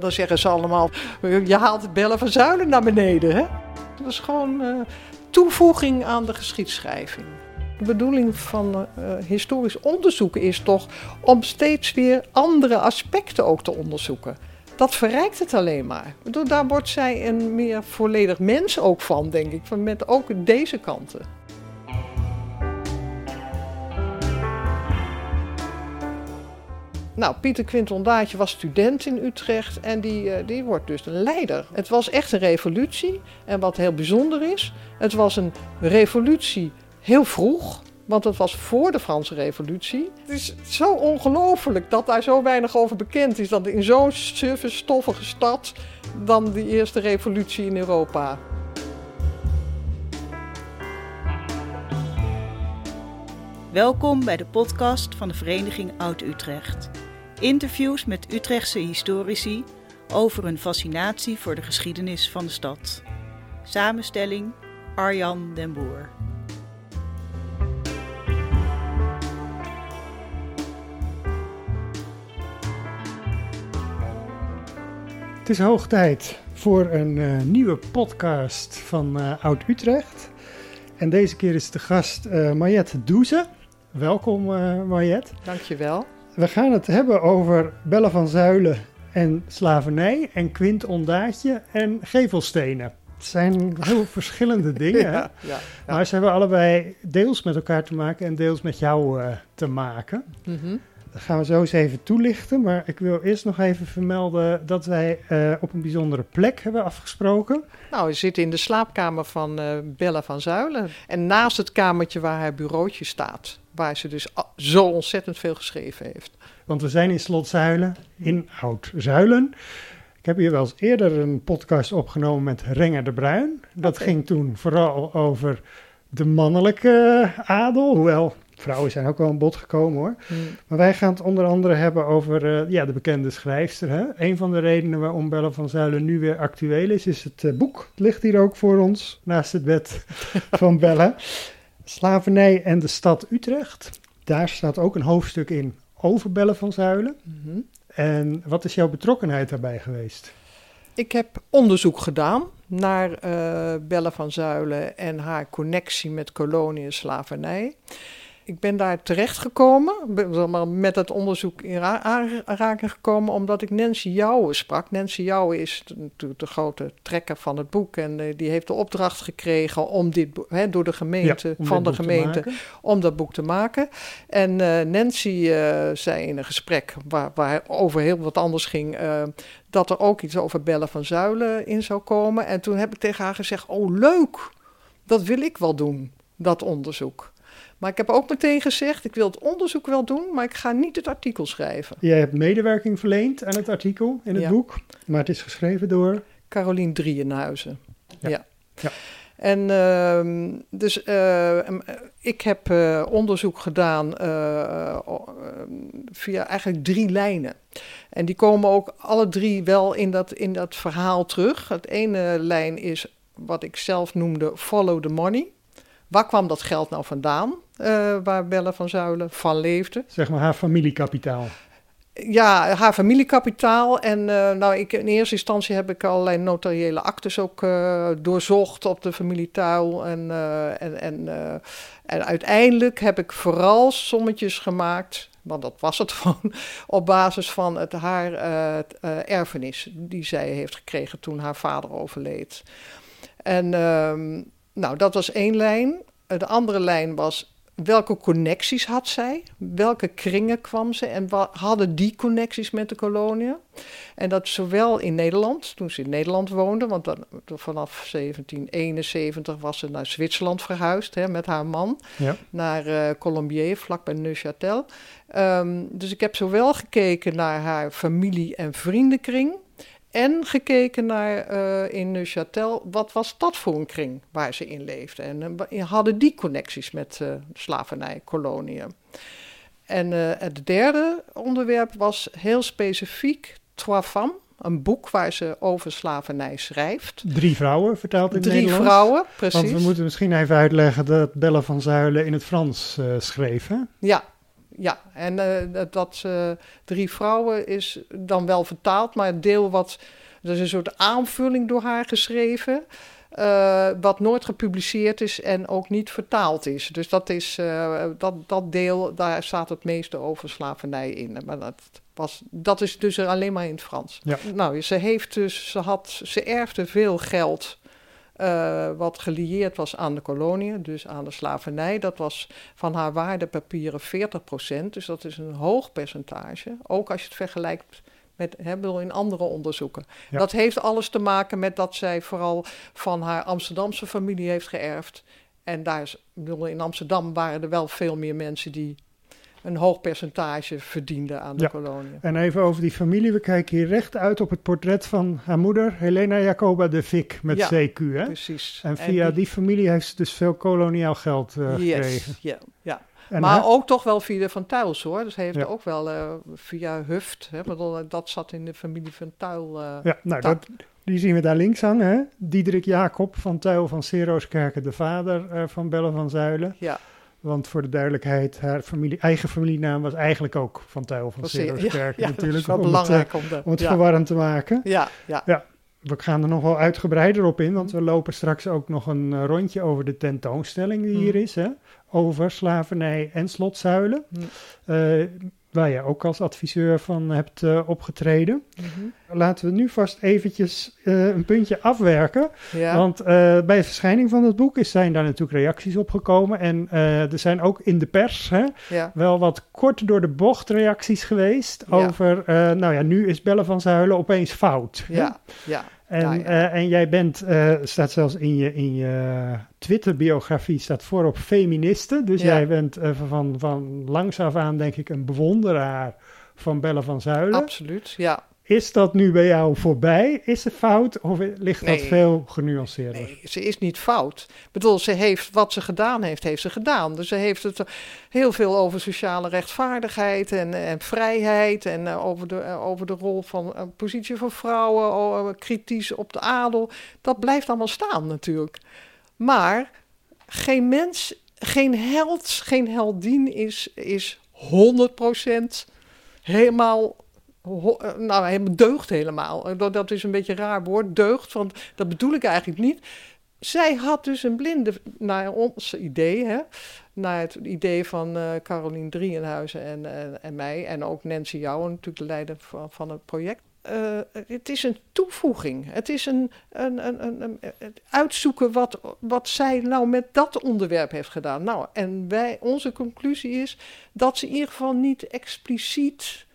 Dan zeggen ze allemaal, je haalt het bellen van zuilen naar beneden. Hè? Dat is gewoon uh, toevoeging aan de geschiedschrijving. De bedoeling van uh, historisch onderzoek is toch om steeds weer andere aspecten ook te onderzoeken. Dat verrijkt het alleen maar. Daar wordt zij een meer volledig mens ook van, denk ik. Met ook deze kanten. Nou, Pieter Quinton Daatje was student in Utrecht en die, uh, die wordt dus een leider. Het was echt een revolutie. En wat heel bijzonder is, het was een revolutie heel vroeg. Want het was voor de Franse Revolutie. Het is zo ongelooflijk dat daar zo weinig over bekend is. Dat in zo'n suffe, stad dan de eerste revolutie in Europa. Welkom bij de podcast van de Vereniging Oud-Utrecht. Interviews met Utrechtse historici over hun fascinatie voor de geschiedenis van de stad. Samenstelling Arjan den Boer. Het is hoog tijd voor een uh, nieuwe podcast van uh, Oud Utrecht. En deze keer is de gast uh, Mariette Doeze. Welkom uh, Mariette. Dankjewel. We gaan het hebben over Belle van Zuilen en slavernij en Quint Ondaatje en gevelstenen. Het zijn heel verschillende dingen. ja, ja, ja. Maar ze hebben allebei deels met elkaar te maken en deels met jou uh, te maken. Mm -hmm. Dat gaan we zo eens even toelichten. Maar ik wil eerst nog even vermelden dat wij uh, op een bijzondere plek hebben afgesproken. Nou, we zitten in de slaapkamer van uh, Bella van Zuilen. En naast het kamertje waar haar bureautje staat. Waar ze dus zo ontzettend veel geschreven heeft. Want we zijn in Slot Zuilen, in Oud-Zuilen. Ik heb hier wel eens eerder een podcast opgenomen met Renger de Bruin. Dat okay. ging toen vooral over de mannelijke adel. Hoewel vrouwen zijn ook wel aan bod gekomen hoor. Hmm. Maar wij gaan het onder andere hebben over uh, ja, de bekende schrijfster. Hè? Een van de redenen waarom Belle van Zuilen nu weer actueel is, is het uh, boek. Het ligt hier ook voor ons, naast het bed van Belle. Slavernij en de stad Utrecht. Daar staat ook een hoofdstuk in over Belle van Zuilen. Mm -hmm. En wat is jouw betrokkenheid daarbij geweest? Ik heb onderzoek gedaan naar uh, Belle van Zuilen en haar connectie met kolonie en slavernij ik ben daar terechtgekomen, met het onderzoek in aanraking gekomen, omdat ik Nancy Jouwe sprak. Nancy Jouwe is natuurlijk de grote trekker van het boek en uh, die heeft de opdracht gekregen om dit he, door de gemeente, ja, van de gemeente, om dat boek te maken. En uh, Nancy uh, zei in een gesprek waar, waar over heel wat anders ging, dat er ook iets over bellen van zuilen in zou komen. En toen heb ik tegen haar gezegd, oh leuk, dat wil ik wel doen, dat onderzoek. Maar ik heb ook meteen gezegd, ik wil het onderzoek wel doen, maar ik ga niet het artikel schrijven. Jij hebt medewerking verleend aan het artikel in het ja. boek, maar het is geschreven door... Carolien Drieënhuizen. Ja. ja. ja. En uh, dus uh, ik heb uh, onderzoek gedaan uh, via eigenlijk drie lijnen. En die komen ook alle drie wel in dat, in dat verhaal terug. Het ene lijn is wat ik zelf noemde follow the money. Waar kwam dat geld nou vandaan, uh, waar Belle van Zuilen van leefde? Zeg maar haar familiekapitaal. Ja, haar familiekapitaal. En uh, nou, ik, in eerste instantie heb ik allerlei notariële actes ook uh, doorzocht op de familietuil. En, en, en, en uiteindelijk heb ik vooral sommetjes gemaakt want dat was het gewoon, op basis van het, haar uh, erfenis die zij heeft gekregen toen haar vader overleed. En uh, nou, dat was één lijn. De andere lijn was welke connecties had zij? Welke kringen kwam ze en wat hadden die connecties met de koloniën? En dat zowel in Nederland, toen ze in Nederland woonde, want dan, vanaf 1771 was ze naar Zwitserland verhuisd hè, met haar man, ja. naar uh, Colombier, vlakbij Neuchâtel. Um, dus ik heb zowel gekeken naar haar familie- en vriendenkring, en gekeken naar uh, in Neuchâtel, wat was dat voor een kring waar ze in leefden? En uh, hadden die connecties met uh, slavernij, koloniën. En het derde onderwerp was heel specifiek Trois Femmes, een boek waar ze over slavernij schrijft. Drie vrouwen, vertaald in Drie Nederlands. Drie vrouwen, precies. Want we moeten misschien even uitleggen dat Belle van Zuilen in het Frans schreef, hè? Ja, Ja, en uh, dat uh, drie vrouwen is dan wel vertaald, maar het deel wat. Er is een soort aanvulling door haar geschreven. Uh, wat nooit gepubliceerd is en ook niet vertaald is. Dus dat, is, dat, dat deel, daar staat het meeste over slavernij in. Maar dat, was, dat is dus alleen maar in het Frans. Ja. Nou, ze heeft dus, ze had, ze erfde veel geld uh, wat gelieerd was aan de koloniën, dus aan de slavernij. Dat was van haar waardepapieren 40%, dus dat is een hoog percentage. Ook als je het vergelijkt met hè, in andere onderzoeken. Ja. Dat heeft alles te maken met dat zij vooral van haar Amsterdamse familie heeft geërfd. En daar is, bedoel, in Amsterdam waren er wel veel meer mensen die een hoog percentage verdiende aan de Ja. kolonie. En even over die familie. We kijken hier recht uit op het portret van haar moeder, Helena Jacoba de Vic, met Ja, CQ. Hè? Precies. En via die... familie heeft ze dus veel koloniaal geld eh, gekregen. Yes, ja, ja. En maar ook toch wel via de Van Tuils hoor. Dus hij heeft Ja. ook wel eh, via Huft. Hè, bedoel, dat zat in de familie Van Tuil. eh, Ja, nou, dat, die zien we daar links hangen. Hè? Diederik Jacob van Tuil van Serooskerken, de vader eh, van Belle van Zuilen. ja, Want voor de duidelijkheid, haar familie, eigen familienaam was eigenlijk ook van Tuil van zeer- Serooskerken. ja, natuurlijk, dat is wel om het, eh, belangrijk om, de, om het ja, verwarrend te maken. ja, ja, We gaan er nog wel uitgebreider op in, want we lopen straks ook nog een eh, rondje over de tentoonstelling die hier is. Hè? Over slavernij en slotzuilen. Mm. Waar je ook als adviseur van hebt eh, opgetreden. Mhm. Laten we nu vast eventjes eh, een puntje afwerken. ja. Want eh, bij de verschijning van het boek is, zijn daar natuurlijk reacties op gekomen. En er zijn ook in de pers hè, ja, wel wat kort door de bocht reacties geweest. Ja. Over, nou ja, nu is Belle van Zuilen opeens fout. hè? ja, ja, En, ja. eh, en jij bent, eh, staat zelfs in je, in je Twitter-biografie, staat voorop feministe. Dus Ja. jij bent eh, van, van langs af aan, denk ik, een bewonderaar van Belle van Zuilen. absoluut. Ja. Is dat nu bij jou voorbij? Is het fout? Of ligt dat veel genuanceerder? Nee, ze is niet fout. Ik bedoel, ze heeft wat ze gedaan heeft, heeft ze gedaan. Dus ze heeft het heel veel over sociale rechtvaardigheid en, en vrijheid. En eh, over, de, eh, over de rol van uh, positie van vrouwen, kritisch op de adel. Dat blijft allemaal staan natuurlijk. Maar geen mens, geen held, geen heldin is, is 100% helemaal eh, nou, helemaal deugd helemaal. Eh, Dat, is een beetje een raar woord, deugd, want dat bedoel ik eigenlijk niet. Zij had dus een blinde, naar ons idee, hè, naar het idee van eh Carolien Drieënhuizen en, en, en mij, en ook Nancy Jouwen, natuurlijk de leider van, van het project. Eh, het is een toevoeging. Het is een, een, een, een, uitzoeken wat, wat zij nou met dat onderwerp heeft gedaan. Nou, en wij, onze conclusie is dat ze in ieder geval niet expliciet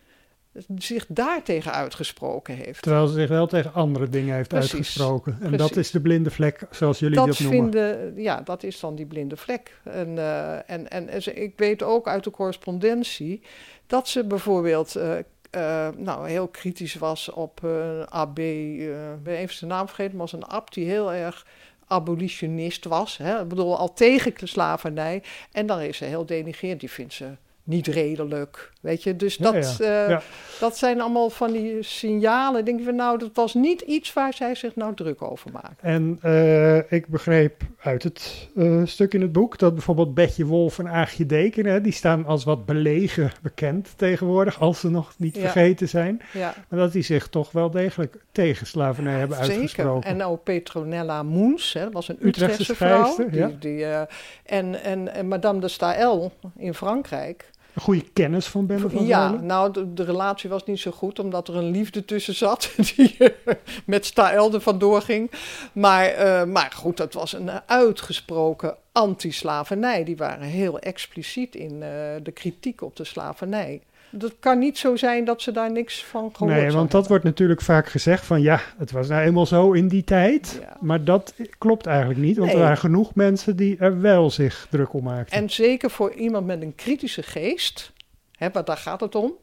zich daartegen uitgesproken heeft. Terwijl ze zich wel tegen andere dingen heeft Precies, uitgesproken. En dat is de blinde vlek, zoals jullie dat dat noemen. vinden, ja, dat is dan die blinde vlek. En, eh, en, en, ik weet ook uit de correspondentie dat ze bijvoorbeeld eh, eh, nou, heel kritisch was op een AB, ik ben even zijn naam vergeten, maar was een ab die heel erg abolitionist was. Hè? Ik bedoel, al tegen slavernij. En dan is ze heel denigrerend. Die vindt ze niet redelijk, weet je. Dus dat, ja. eh, Ja. dat zijn allemaal van die signalen. Denk je van, nou, dat was niet iets waar zij zich nou druk over maakt. En eh, ik begreep uit het eh, stuk in het boek dat bijvoorbeeld Betje Wolf en Aagje Deken, hè, die staan als wat belegen bekend tegenwoordig, als ze nog niet vergeten zijn. Ja. Maar dat die zich toch wel degelijk tegen slavernij hebben uitgesproken. Zeker. En ook Petronella Moens, hè, dat was een Utrechtse Utrechtse vrouw. Die, die, en, en, en Madame de Staël in Frankrijk. Een goede kennis van Belle van ja, nou, de, de relatie was niet zo goed, omdat er een liefde tussen zat. Die eh, met Staël er vandoor ging. Maar, eh, maar goed, dat was een uitgesproken anti-slavernij. Die waren heel expliciet in eh, de kritiek op de slavernij. Het kan niet zo zijn dat ze daar niks van gehoord Nee, want dat hebben. wordt natuurlijk vaak gezegd van ja, het was nou eenmaal zo in die tijd. Ja. Maar dat klopt eigenlijk niet, want er waren genoeg mensen die er wel zich druk om maakten. En zeker voor iemand met een kritische geest, hè, want daar gaat het om,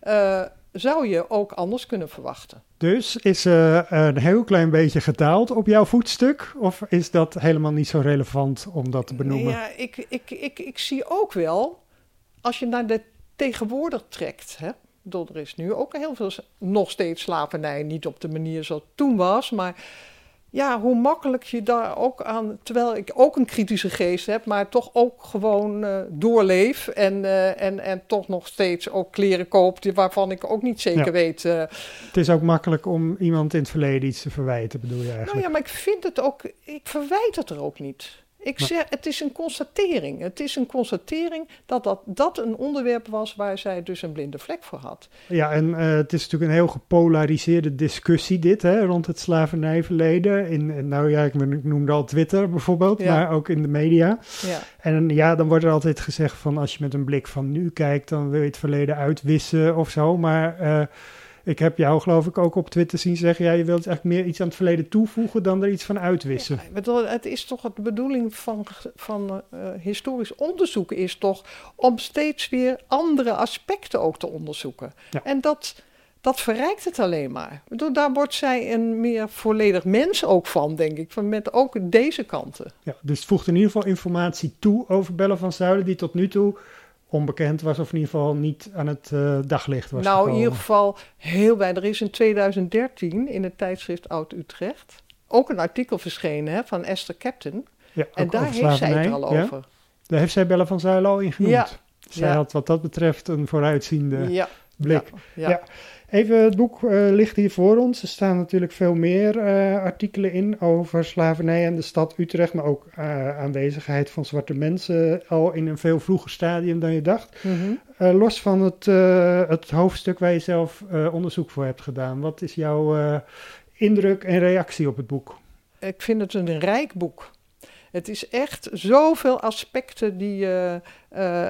eh, zou je ook anders kunnen verwachten. Dus is eh, een heel klein beetje gedaald op jouw voetstuk? Of is dat helemaal niet zo relevant om dat te benoemen? Ja, ik, ik, ik, ik zie ook wel, als je naar de tegenwoordig trekt, hè, er is nu ook heel veel nog steeds slavernij, niet op de manier zoals het toen was, maar ja, hoe makkelijk je daar ook aan, terwijl ik ook een kritische geest heb, maar toch ook gewoon uh, doorleef en, uh, en, en toch nog steeds ook kleren koop die, waarvan ik ook niet zeker Ja. weet. uh, Het is ook makkelijk om iemand in het verleden iets te verwijten, bedoel je eigenlijk? nou ja, maar ik vind het ook, ik verwijt het er ook niet. Ik Maar- zeg, het is een constatering. Het is een constatering dat, dat dat een onderwerp was waar zij dus een blinde vlek voor had. Ja, en eh, het is natuurlijk een heel gepolariseerde discussie dit, hè, rond het slavernijverleden. In, in- nou ja, ik noem- ik noemde al Twitter bijvoorbeeld, Ja. maar ook in de media. Ja. En ja, dan wordt er altijd gezegd van als je met een blik van nu kijkt, dan wil je het verleden uitwissen of zo. Maar eh, ik heb jou geloof ik ook op Twitter zien zeggen, ja, je wilt eigenlijk meer iets aan het verleden toevoegen dan er iets van uitwissen. Ja, het is toch de bedoeling van, van eh, historisch onderzoek is toch om steeds weer andere aspecten ook te onderzoeken. Ja. En dat, dat verrijkt het alleen maar. Daar wordt zij een meer volledig mens ook van, denk ik. Van met ook deze kanten. Ja, dus het voegt in ieder geval informatie toe over Belle van Zuilen, die tot nu toe onbekend was, of in ieder geval niet aan het eh, daglicht was nou, in ieder geval heel weinig. Er is in 2013 in het tijdschrift Oud Utrecht ook een artikel verschenen hè, van Esther Captain. Ja, En daar heeft zij het al ja. over. Daar heeft zij Belle van Zuilen al in genoemd. Ja. Zij had wat dat betreft een vooruitziende blik. ja, Ja. Even, het boek eh, ligt hier voor ons. Er staan natuurlijk veel meer eh, artikelen in over slavernij en de stad Utrecht, maar ook eh, aanwezigheid van zwarte mensen al in een veel vroeger stadium dan je dacht. Mhm. Los van het, het hoofdstuk waar je zelf onderzoek voor hebt gedaan, wat is jouw indruk en reactie op het boek? Ik vind het een rijk boek. Het is echt zoveel aspecten die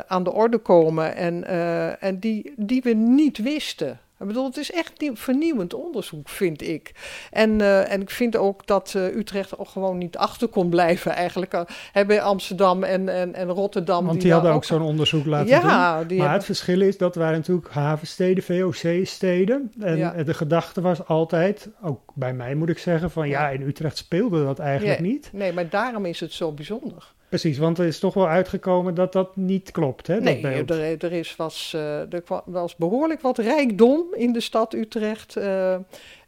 aan de orde komen en, en die, die we niet wisten. Ik bedoel, het is echt nieuw- vernieuwend onderzoek, vind ik. En, eh, en ik vind ook dat eh, Utrecht ook gewoon niet achter kon blijven eigenlijk. Uh, hebben Amsterdam en, en, en Rotterdam. Want die, hadden ook zo'n onderzoek laten doen. Ja, die Maar hebben- het verschil is dat waren natuurlijk havensteden, VOC-steden. En Ja. de gedachte was altijd, ook bij mij moet ik zeggen, van ja, in Utrecht speelde dat eigenlijk niet. Nee, maar daarom is het zo bijzonder. Precies, want er is toch wel uitgekomen dat dat niet klopt, hè, dat Nee, beeld. er, er is, was, eh, er was behoorlijk wat rijkdom in de stad Utrecht. eh,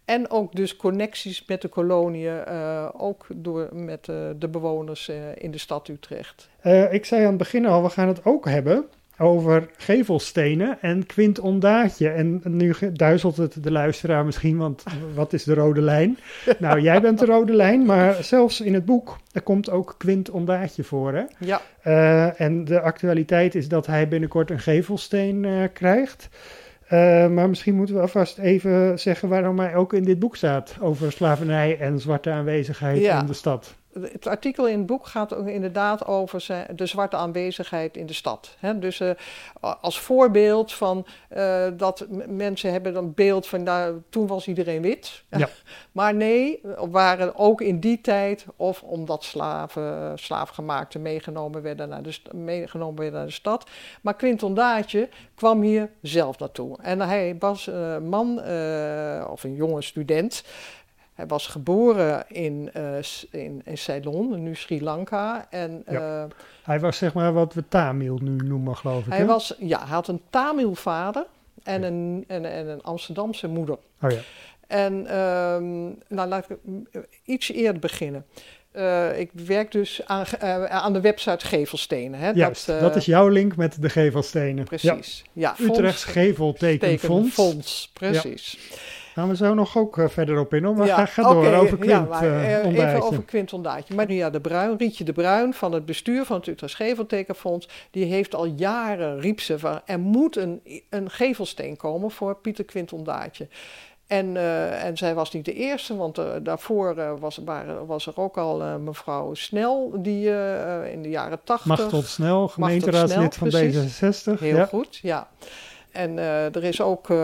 en ook dus connecties met de koloniën, eh, ook door, met de bewoners in de stad Utrecht. Ik zei aan het begin al, we gaan het ook hebben over gevelstenen en Quint Ondaatje. En nu duizelt het de luisteraar misschien, want wat is de rode lijn? nou, jij bent de rode lijn, maar zelfs in het boek, er komt ook Quint Ondaatje voor, hè? Ja, Eh, en de actualiteit is dat hij binnenkort een gevelsteen eh, krijgt. Eh, maar misschien moeten we alvast even zeggen waarom hij ook in dit boek staat over slavernij en zwarte aanwezigheid Ja. in de stad. Het artikel in het boek gaat ook inderdaad over de zwarte aanwezigheid in de stad. Dus eh, als voorbeeld van eh, dat mensen hebben een beeld van nou, toen was iedereen wit. Ja. maar nee, er waren ook in die tijd, of omdat slaven, slaafgemaakten meegenomen werden, naar de, meegenomen werden naar de stad. Maar Quinton Daatje kwam hier zelf naartoe. En hij was een man, eh, of een jonge student. Hij was geboren in, S- in, in Ceylon, nu Sri Lanka. En Ja. eh, Hij was zeg maar wat we Tamil nu noemen, geloof ik. hij, hè? was, ja, hij had een Tamil vader en een, en, en een Amsterdamse moeder. Oh ja. En ehm, nou, laat ik eh, iets eerder beginnen. Ik werk dus aan, aan de website Gevelstenen. Hè? Juist, dat, eh, is jouw link met de gevelstenen. Precies. Ja, Ja, Utrechts Geveltekenfonds. Fonds, precies. Gaan we zo nog ook eh, verder op in, hoor. maar Ja, ga, door oké, over Quint ja, maar, eh, eh, even over Quint Ondaatje. Maria de Bruin, Rietje de Bruin van het bestuur van het Utrechts Geveltekenfonds, die heeft al jaren, riep ze, van er moet een, een gevelsteen komen voor Pieter Quint Ondaatje. En, en zij was niet de eerste, want daarvoor was, waren, was er ook al mevrouw Snel, die in de jaren tachtig... Machtel Snel, gemeenteraadslid van precies. D66. Heel ja. goed, ja. En eh, er is ook eh,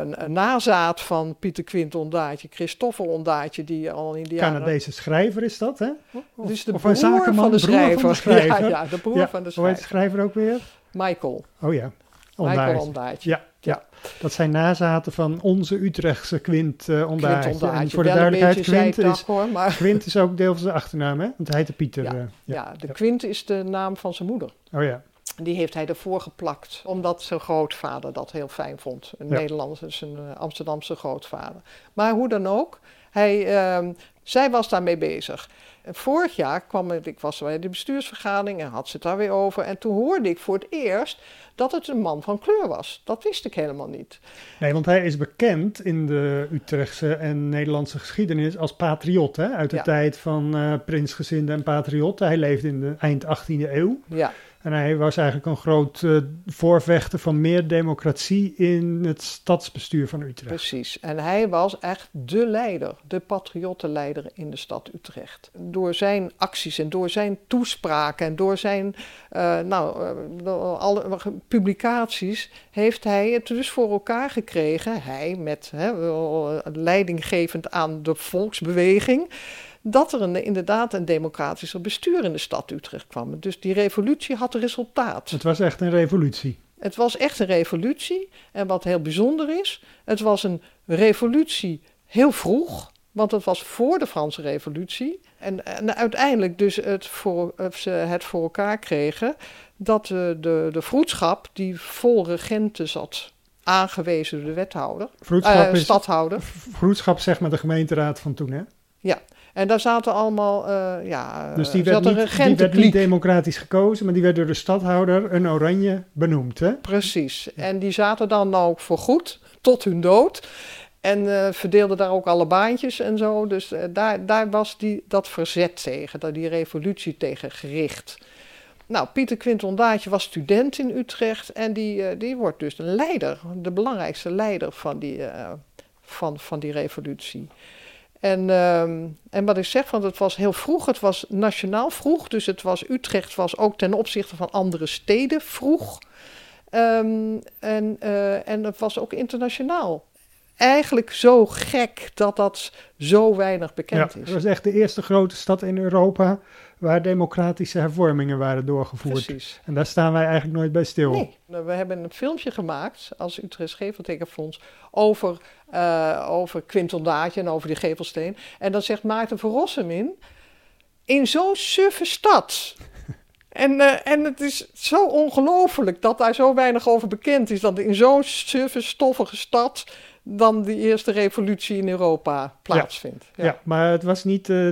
een, een nazaat van Pieter Quint Ondaatje, Christoffel Ondaatje, die al in de jaren... Canadese schrijver is dat, hè? Of, Dus de of broer een zakenman, van de schrijver. van de schrijver. Ja, ja, de broer Ja, van de Hoe heet de schrijver. schrijver ook weer? Michael. Oh ja, Michael Ondaatje. Ja, ja, dat zijn nazaten van onze Utrechtse Quint eh Ondaatje. Quint Ondaatje. En voor de duidelijkheid, Quint is, hoor, maar Quint is ook deel van zijn achternaam, hè? Want hij heette Pieter. Ja, ja. de Quint is de naam van zijn moeder. Oh ja, Die heeft hij ervoor geplakt, omdat zijn grootvader dat heel fijn vond. Een Ja. Nederlandse, zijn eh, Amsterdamse grootvader. Maar hoe dan ook, hij, ehm, Zij was daarmee bezig. En vorig jaar kwam het, ik was bij de bestuursvergadering en had ze het daar weer over. En toen hoorde ik voor het eerst dat het een man van kleur was. Dat wist ik helemaal niet. Nee, want hij is bekend in de Utrechtse en Nederlandse geschiedenis als patriot. Hè? Uit de Ja. tijd van eh prinsgezinden en patriotten. Hij leefde in de eind 18e eeuw. Ja, En hij was eigenlijk een groot eh, voorvechter van meer democratie in het stadsbestuur van Utrecht. precies. En hij was echt de leider, de patriottenleider in de stad Utrecht. Door zijn acties en door zijn toespraken en door zijn eh, nou, eh, alle publicaties heeft hij het dus voor elkaar gekregen. Hij met leidinggevend aan de volksbeweging. Dat er een, inderdaad een democratischer bestuur in de stad Utrecht kwam. Dus die revolutie had resultaat. Het was echt een revolutie. Het was echt een revolutie. En wat heel bijzonder is, het was een revolutie heel vroeg. Want het was voor de Franse revolutie. En, en uiteindelijk dus het voor, ze het voor elkaar kregen dat de, de, de vroedschap die vol regenten zat, aangewezen door de wethouder, Vroedschap, eh, is, stadhouder. vroedschap zeg maar de gemeenteraad van toen, hè? En daar zaten allemaal, eh, ja, Dus die er werd, niet, die werd niet regentenkliek. democratisch gekozen, maar die werd door de stadhouder een oranje benoemd, hè? Precies. En die zaten dan ook voor goed tot hun dood. En eh, verdeelden daar ook alle baantjes en zo. Dus eh, daar, daar was die, dat verzet tegen, daar die revolutie tegen gericht. Nou, Pieter Quinton Daatje was student in Utrecht en die, eh, die wordt dus een leider, de belangrijkste leider van die, eh, van, van die revolutie. En, ehm, en wat ik zeg, want het was heel vroeg, het was nationaal vroeg, dus het was Utrecht was ook ten opzichte van andere steden vroeg. Ehm, en, eh, en het was ook internationaal. Eigenlijk zo gek dat dat zo weinig bekend ja, is. Het was echt de eerste grote stad in Europa waar democratische hervormingen waren doorgevoerd. Precies. En daar staan wij eigenlijk nooit bij stil. Nee, nou, we hebben een filmpje gemaakt als Utrecht Geveltekenfonds over, eh over Quinton Daatje en over die gevelsteen. En dan zegt Maarten van Rossum in zo'n suffe stad. En, eh, en het is zo ongelooflijk dat daar zo weinig over bekend is. Dat in zo'n suffe, stoffige stad dan die eerste revolutie in Europa plaatsvindt. Ja. maar het was niet. eh,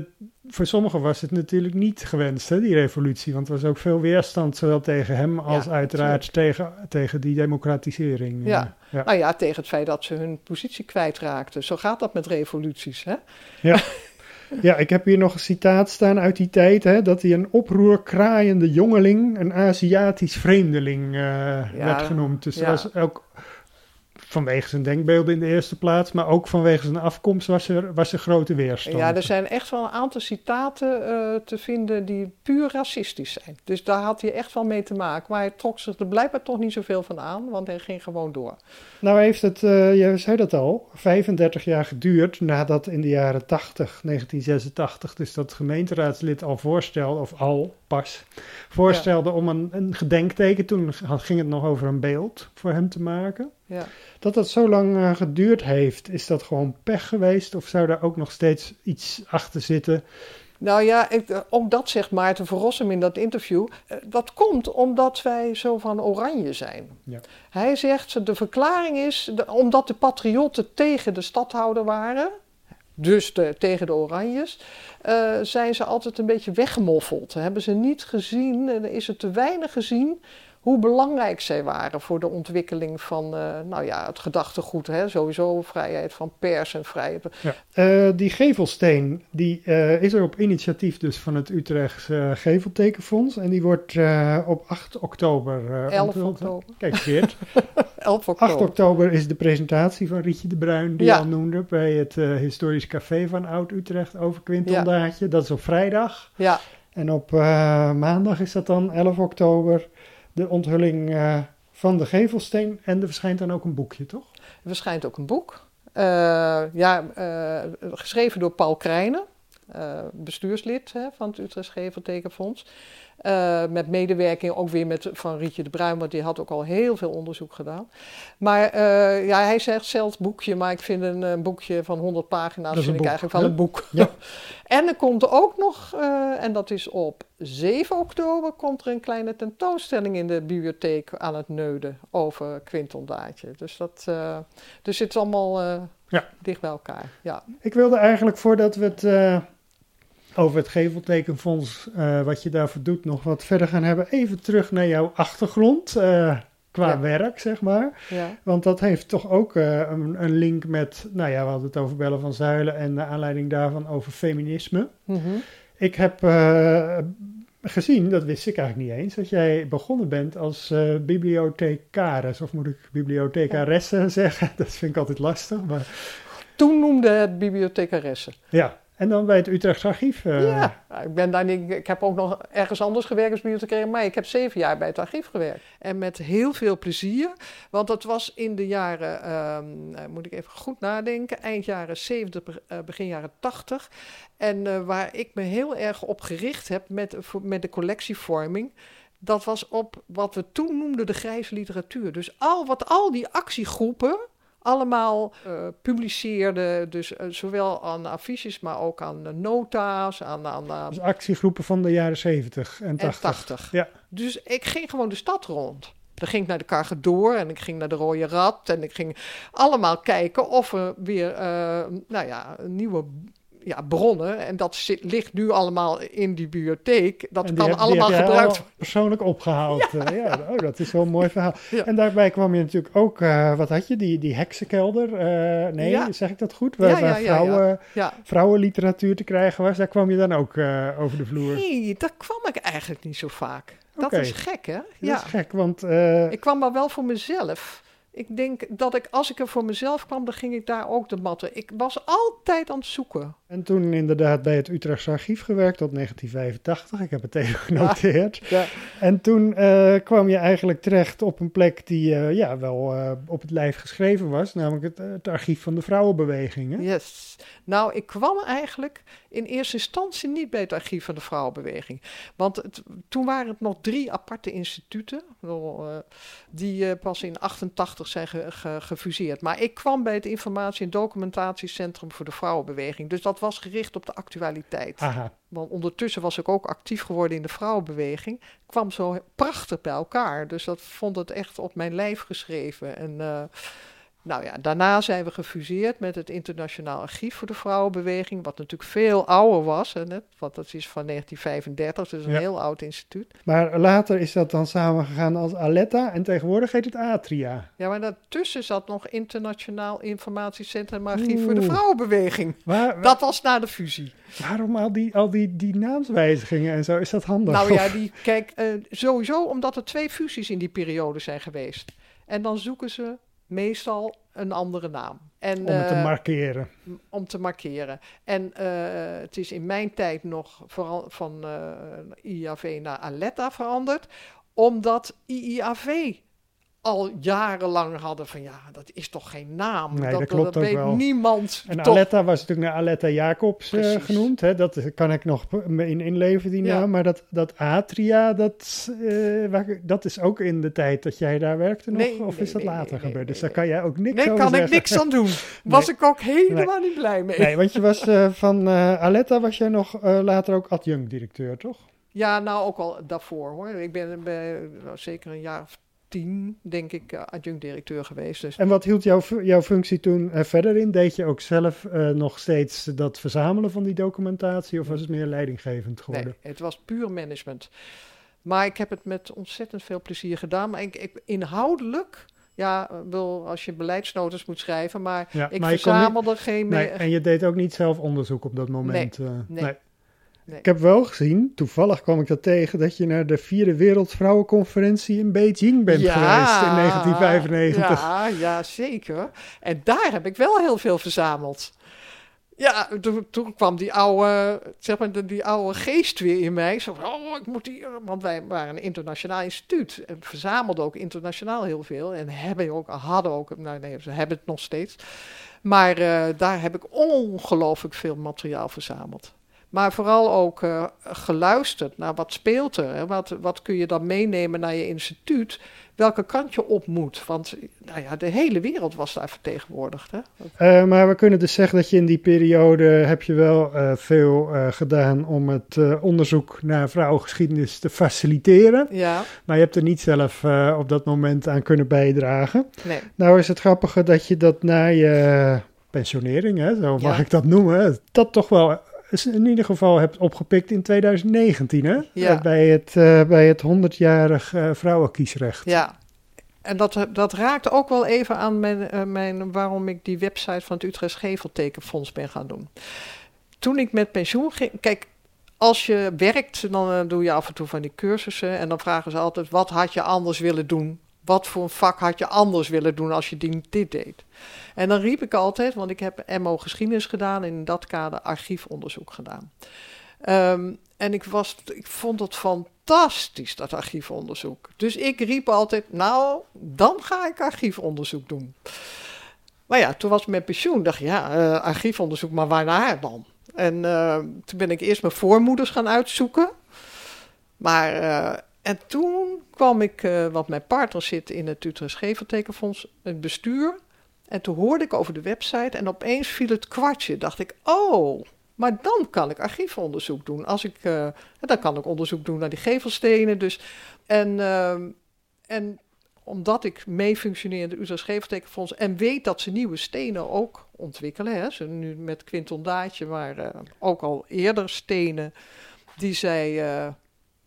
voor sommigen was het natuurlijk niet gewenst, hè, die revolutie. Want er was ook veel weerstand, zowel tegen hem als Ja, uiteraard tegen, tegen die democratisering. Ja. Ja. Nou ja, tegen het feit dat ze hun positie kwijtraakten. Zo gaat dat met revoluties, hè? Ja, ik heb hier nog een citaat staan uit die tijd, hè, dat hij een oproerkraaiende jongeling, een Aziatisch vreemdeling eh, werd genoemd. Dus ja. dat was ook vanwege zijn denkbeelden in de eerste plaats, maar ook vanwege zijn afkomst was er, was er grote weerstand. Ja, er zijn echt wel een aantal citaten eh, te vinden die puur racistisch zijn. Dus daar had hij echt wel mee te maken. Maar hij trok zich er blijkbaar toch niet zoveel van aan, want hij ging gewoon door. Nou heeft het, eh, je zei dat al, 35 jaar geduurd nadat in de jaren 80, 1986, dus dat gemeenteraadslid al voorstelde, of al pas, voorstelde om een, een gedenkteken, toen ging het nog over een beeld voor hem te maken. Ja. Dat dat zo lang eh, geduurd heeft, is dat gewoon pech geweest? Of zou daar ook nog steeds iets achter zitten? Nou ja, ik, eh, ook dat zegt Maarten van Rossum in dat interview. Eh, Dat komt omdat wij zo van oranje zijn. Ja. Hij zegt, de verklaring is, de- omdat de patriotten tegen de stadhouder waren... Dus de, tegen de Oranjes, zijn ze altijd een beetje weggemoffeld. Hebben ze niet gezien, en is er te weinig gezien hoe belangrijk zij waren voor de ontwikkeling van eh, nou ja, het gedachtegoed. Hè? Sowieso vrijheid van pers en vrijheid. Ja. Eh, die gevelsteen, die eh, is er op initiatief dus van het Utrechtse eh, Geveltekenfonds. En die wordt op 8 oktober eh 11 onthuld. oktober. Kijk, Geert. 11 8 oktober. oktober is de presentatie van Rietje de Bruin, die Ja. al noemde, bij het historisch café van Oud-Utrecht over Quinton Ja. Daatje. Dat is op vrijdag. Ja, En op maandag is dat dan 11 oktober de onthulling eh, van de gevelsteen. En er verschijnt dan ook een boekje, toch? er verschijnt ook een boek. Eh, ja, eh, geschreven door Paul Krijnen, eh, bestuurslid hè, van het Utrecht Geveltekenfonds. Eh, met medewerking ook weer met, van Rietje de Bruin, want die had ook al heel veel onderzoek gedaan. Maar eh, ja, hij zegt zelf boekje, maar ik vind een, een boekje van 100 pagina's vind ik eigenlijk wel een boek. Ja. en er komt er ook nog, en dat is op 7 oktober, komt er een kleine tentoonstelling in de bibliotheek aan het Neuden over Quinton Daatje. Dus, dat, dus het is allemaal Ja. Dicht bij elkaar, ja. Ik wilde eigenlijk voordat we het over het Geveltekenfonds, eh, wat je daarvoor doet, nog wat verder gaan hebben. Even terug naar jouw achtergrond eh, qua Ja. werk, zeg maar. ja. Want dat heeft toch ook eh, een, een link met, nou ja, we hadden het over Bellen van Zuilen en naar aanleiding daarvan over feminisme. Mhm. Ik heb gezien, dat wist ik eigenlijk niet eens, dat jij begonnen bent als bibliothecaris. Of moet ik bibliothecaresse zeggen? Dat vind ik altijd lastig. Maar Toen noemde het bibliothecaresse. ja, en dan bij het Utrechts Archief. eh, Ja, nou, ik, ben daar niet, ik heb ook nog ergens anders gewerkt als bibliothecair, maar ik heb zeven jaar bij het archief gewerkt. En met heel veel plezier, want dat was in de jaren, ehm, eh, moet ik even goed nadenken, eind jaren 70, be- eh, begin jaren 80. En waar ik me heel erg op gericht heb met, met de collectievorming. Dat was op wat we toen noemden de grijze literatuur. Dus al wat al die actiegroepen allemaal eh, publiceerden. Dus eh, zowel aan affiches, maar ook aan eh, nota's, aan, aan, aan Dus actiegroepen van de jaren 70 en en 80. 80. Ja. Dus ik ging gewoon de stad rond. Dan ging ik naar de Cargador en ik ging naar de Rode Rat. En ik ging allemaal kijken of er weer, eh, nou ja, nieuwe ja, bronnen. En dat zit, ligt nu allemaal in die bibliotheek. Dat die kan heb- allemaal gebruikt al persoonlijk opgehaald. Ja. ja, oh, dat is wel een mooi verhaal. Ja. En daarbij kwam je natuurlijk ook, eh, wat had je, die, die heksenkelder. eh, nee, Ja. zeg ik dat goed? Waar, vrouwen, vrouwenliteratuur te krijgen was. Daar kwam je dan ook eh, over de vloer. Nee, daar kwam ik eigenlijk niet zo vaak. Dat is gek, hè? Dat Ja. is gek, want eh, Ik kwam maar wel voor mezelf. Ik denk dat ik, als ik er voor mezelf kwam, dan ging ik daar ook de matten. Ik was altijd aan het zoeken. En toen inderdaad bij het Utrechts Archief gewerkt tot 1985. Ik heb het even genoteerd. Ja. En toen eh, kwam je eigenlijk terecht op een plek die eh, ja, wel eh, op het lijf geschreven was. Namelijk het, het archief van de vrouwenbeweging. Hè? Yes. Nou, ik kwam eigenlijk in eerste instantie niet bij het archief van de vrouwenbeweging. Want het- toen waren het nog drie aparte instituten, die pas in 88 zijn ge- ge- gefuseerd. Maar ik kwam bij het Informatie- en Documentatiecentrum voor de Vrouwenbeweging. Dus dat was gericht op de actualiteit. Aha. Want ondertussen was ik ook actief geworden in de vrouwenbeweging. Kwam zo prachtig bij elkaar. Dus dat vond het echt op mijn lijf geschreven. En eh, nou ja, daarna zijn we gefuseerd met het Internationaal Archief voor de Vrouwenbeweging. Wat natuurlijk veel ouder was. Hè, net, want dat is van 1935, dus een Ja. heel oud instituut. Maar later is dat dan samengegaan als Aletta en tegenwoordig heet het Atria. Ja, maar daartussen zat nog Internationaal Informatiecentrum Archief voor de. Vrouwenbeweging. Waar, Dat was na de fusie. waarom al die, al die, die naamswijzigingen en zo? Is dat handig? Nou ja, die, kijk, eh, sowieso omdat er twee fusies in die periode zijn geweest. En dan zoeken ze meestal een andere naam. En, om het te eh, markeren. om te markeren. En eh, het is in mijn tijd nog vooral van eh IAV naar Aletta veranderd, omdat IIAV al jarenlang hadden van ja, dat is toch geen naam. Nee, dat, dat klopt weet wel. niemand. En toch. Aletta was natuurlijk naar Aletta Jacobs eh, genoemd. Hè? Dat kan ik nog in inleven, die Ja. naam. Maar dat, dat Atria, dat, eh, waar- dat is ook in de tijd dat jij daar werkte nog? Nee, of nee, is dat later gebeurd? dus daar kan jij ook niks Nee, over kan ik niks aan doen. Was ik ook helemaal niet blij mee. Nee, want je was eh, van eh, Aletta was jij nog eh, later ook adjunct-directeur, toch? Ja, nou ook al daarvoor hoor. Ik ben nou, zeker een jaar of tien, denk ik, eh, adjunct-directeur geweest. Dus En wat hield jouw, jouw functie toen eh, verder in? Deed je ook zelf eh, nog steeds dat verzamelen van die documentatie? Of was het meer leidinggevend geworden? nee, het was puur management. Maar ik heb het met ontzettend veel plezier gedaan. Maar ik, ik, inhoudelijk, ja, wel als je beleidsnotas moet schrijven, maar Ja, ik maar niet- verzamelde geen Nee, en je deed ook niet zelf onderzoek op dat moment? nee. Nee. Ik heb wel gezien, toevallig kwam ik dat tegen, dat je naar de vierde Wereldvrouwenconferentie in Beijing bent geweest in 1995. Ja, ja, zeker. En daar heb ik wel heel veel verzameld. Ja, toen, toen kwam die oude, zeg maar, die oude geest weer in mij. Zo van, oh, ik moet hier... Want wij waren een internationaal instituut. En verzamelden ook internationaal heel veel. En hebben ook, hadden ook... Nou nee, ze hebben het nog steeds. Maar eh, daar heb ik ongelooflijk veel materiaal verzameld. Maar vooral ook eh, geluisterd naar wat speelt er. Hè? Wat, wat kun je dan meenemen naar je instituut? Welke kant je op moet. Want nou ja, de hele wereld was daar vertegenwoordigd. Hè? Eh, maar we kunnen dus zeggen dat je in die periode heb je wel eh, veel gedaan om het onderzoek naar vrouwengeschiedenis te faciliteren. Ja, Maar je hebt er niet zelf op dat moment aan kunnen bijdragen. nee. Nou is het grappige dat je dat na je pensionering, hè, zo mag Ja. ik dat noemen, dat toch wel in ieder geval hebt opgepikt in 2019, hè? Ja. Eh, bij het, eh, bij het 100-jarig eh, vrouwenkiesrecht. Ja, en dat, dat raakt ook wel even aan mijn, mijn, waarom ik die website van het Utrecht Geveltekenfonds ben gaan doen. Toen ik met pensioen ging, kijk, als je werkt, dan doe je af en toe van die cursussen en dan vragen ze altijd, wat had je anders willen doen? Wat voor een vak had je anders willen doen als je dit deed? En dan riep ik altijd, want ik heb MO geschiedenis gedaan en in dat kader archiefonderzoek gedaan. Ehm, en ik, was, ik vond het fantastisch, dat archiefonderzoek. Dus ik riep altijd, nou, dan ga ik archiefonderzoek doen. Maar ja, toen was ik met pensioen. dacht ja, eh, archiefonderzoek, maar waarnaar dan? En eh, toen ben ik eerst mijn voormoeders gaan uitzoeken. Maar, eh, en toen kwam ik, eh, want mijn partner zit in het Utrecht Geveltekenfonds, het bestuur. En toen hoorde ik over de website en opeens viel het kwartje. Dacht ik, oh, maar dan kan ik archiefonderzoek doen. Als ik, eh, dan kan ik onderzoek doen naar die gevelstenen. Dus, en, ehm, en omdat ik mee functioneer in het Utrecht Geveltekenfonds en weet dat ze nieuwe stenen ook ontwikkelen. Hè, ze nu met Quinton Daatje, maar eh, ook al eerder stenen die zij eh,